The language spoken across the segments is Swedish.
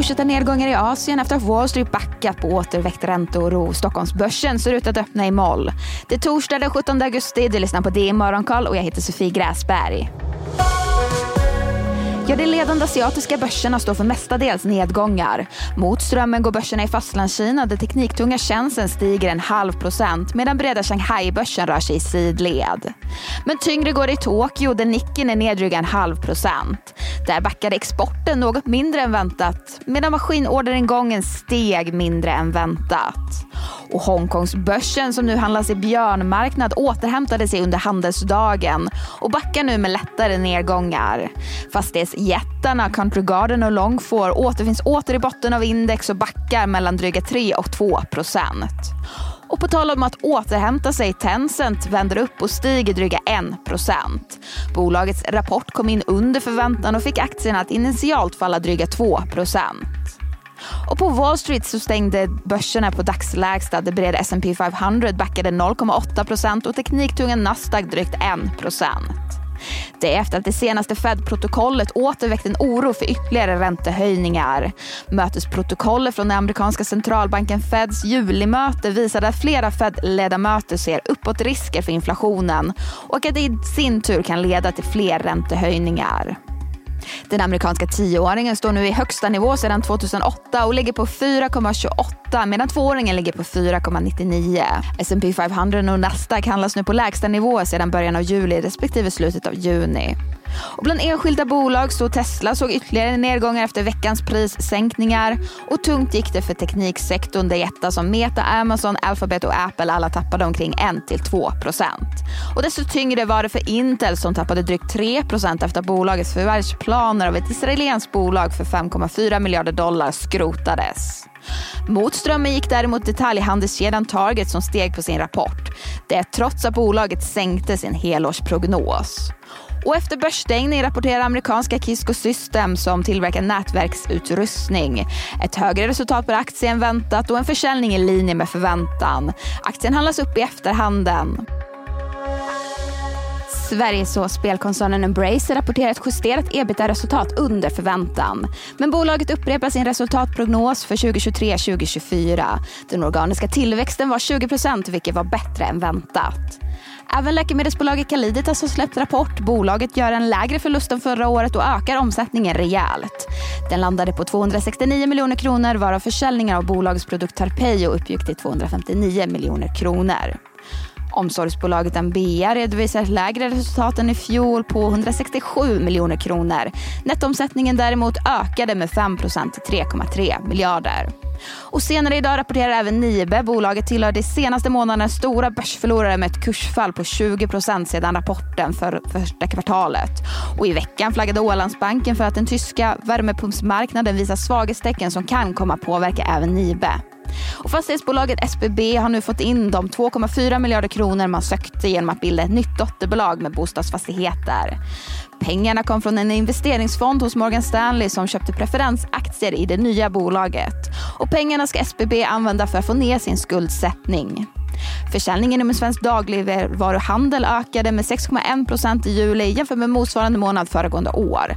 Fortsatta nedgångar i Asien efter att Wall Street backat på återväckt ränteoro. Stockholmsbörsen ser ut att öppna i moll. Det är torsdag den 17 augusti. Du lyssnar på DI Morgonkoll och jag heter Sofie Gräsberg. Ja, de ledande asiatiska börserna står för mestadels nedgångar. Mot strömmen går börserna i Fastlandskina där tekniktunga tjänsten stiger en halv procent medan breda Shanghai-börsen rör sig i sidled. Men tyngre går det i Tokyo där Nikkei är ner dryga en halv procent. Där backade exporten något mindre än väntat medan maskinorderingången steg mindre än väntat. Och Hongkongsbörsen som nu handlas i björnmarknad återhämtade sig under handelsdagen och backar nu med lättare nedgångar. Fastighetsjättarna Country Garden och Longfor återfinns åter i botten av index och backar mellan dryga 3 och 2 procent. Och på tal om att återhämta sig, Tencent vänder upp och stiger dryga 1% Bolagets rapport kom in under förväntan och fick aktierna att initialt falla dryga 2% och på Wall Street så stängde börserna på dagslägsta. Det breda S&P 500 backade 0,8% och tekniktunga Nasdaq drygt 1 det är efter att det senaste Fed-protokollet åter väckt en oro för ytterligare räntehöjningar. Mötesprotokollet från den amerikanska centralbanken Feds julimöte visade att flera Fed-ledamöter ser uppåt risker för inflationen och att det i sin tur kan leda till fler räntehöjningar. Den amerikanska tioåringen står nu i högsta nivå sedan 2008 och ligger på 4,28 medan tvååringen ligger på 4,99. S&P 500 och Nasdaq handlas nu på lägsta nivå sedan början av juli respektive slutet av juni. Och bland enskilda bolag stod Tesla såg ytterligare nedgångar efter veckans prissänkningar och tungt gick det för tekniksektorn där jättar som Meta, Amazon, Alphabet och Apple alla tappade omkring 1–2 %. Och desto tyngre var det för Intel som tappade drygt 3 % efter att bolagets förvärvsplaner av ett israeliskt bolag för 5,4 miljarder dollar skrotades. Mot strömmen gick däremot detaljhandelskedjan Target som steg på sin rapport. Det trots att bolaget sänkte sin helårsprognos. Och efter börsstängning rapporterar amerikanska Kisco System som tillverkar nätverksutrustning ett högre resultat per aktie än väntat och en försäljning i linje med förväntan. Aktien handlas upp i efterhanden. Sveriges och spelkoncernen Embracer rapporterar ett justerat ebitda-resultat under förväntan. Men bolaget upprepar sin resultatprognos för 2023-2024. Den organiska tillväxten var 20% vilket var bättre än väntat. Även läkemedelsbolaget Caliditas har släppt rapport. Bolaget gör en lägre förlust än förra året och ökar omsättningen rejält. Den landade på 269 miljoner kronor varav försäljningen av bolagets produkt Tarpeio uppgick till 259 miljoner kronor. Omsorgsbolaget Ambea redovisar ett lägre resultat än i fjol på 167 miljoner kronor. Nettoomsättningen däremot ökade med 5 till 3,3 miljarder. Och senare idag rapporterar även Nibe. Bolaget tillhör de senaste månadernas stora börsförlorare med ett kursfall på 20% sedan rapporten för första kvartalet. Och i veckan flaggade Ålandsbanken för att den tyska värmepumpsmarknaden visar svaghetstecken som kan komma påverka även Nibe. Och fastighetsbolaget SBB har nu fått in de 2,4 miljarder kronor man sökte genom att bilda ett nytt dotterbolag med bostadsfastigheter. Pengarna kom från en investeringsfond hos Morgan Stanley som köpte preferensaktier i det nya bolaget. Och pengarna ska SBB använda för att få ner sin skuldsättning. Försäljningen inom svensk dagligvaruhandel ökade med 6,1 procent i juli jämfört med motsvarande månad föregående år.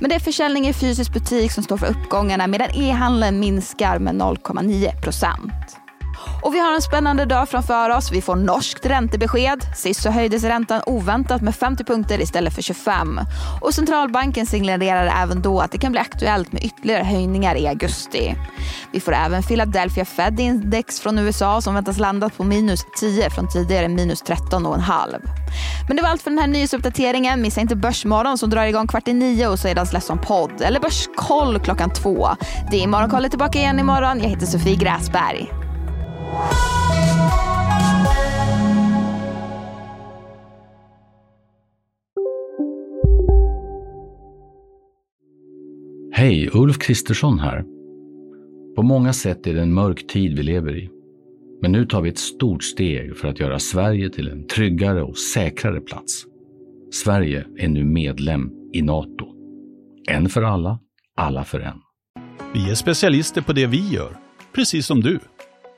Men det är försäljning i fysisk butik som står för uppgångarna medan e-handeln minskar med 0,9 procent. Och vi har en spännande dag framför oss. Vi får norskt räntebesked. Sist så höjdes räntan oväntat med 50 punkter istället för 25. Och centralbanken signalerar även då att det kan bli aktuellt med ytterligare höjningar i augusti. Vi får även Philadelphia Fed Index från USA som väntas landa på minus 10 från tidigare minus 13,5. Men det var allt för den här nyhetsuppdateringen. Missa inte Börsmorgon som drar igång kvart i nio och sedan släpps som podd. Eller Börskoll klockan två. Det är Morgonkoll tillbaka igen imorgon. Jag heter Sofie Gräsberg. Hej, Ulf Kristersson här. På många sätt är det en mörk tid vi lever i. Men nu tar vi ett stort steg för att göra Sverige till en tryggare och säkrare plats. Sverige är nu medlem i Nato. En för alla, alla för en. Vi är specialister på det vi gör, precis som du.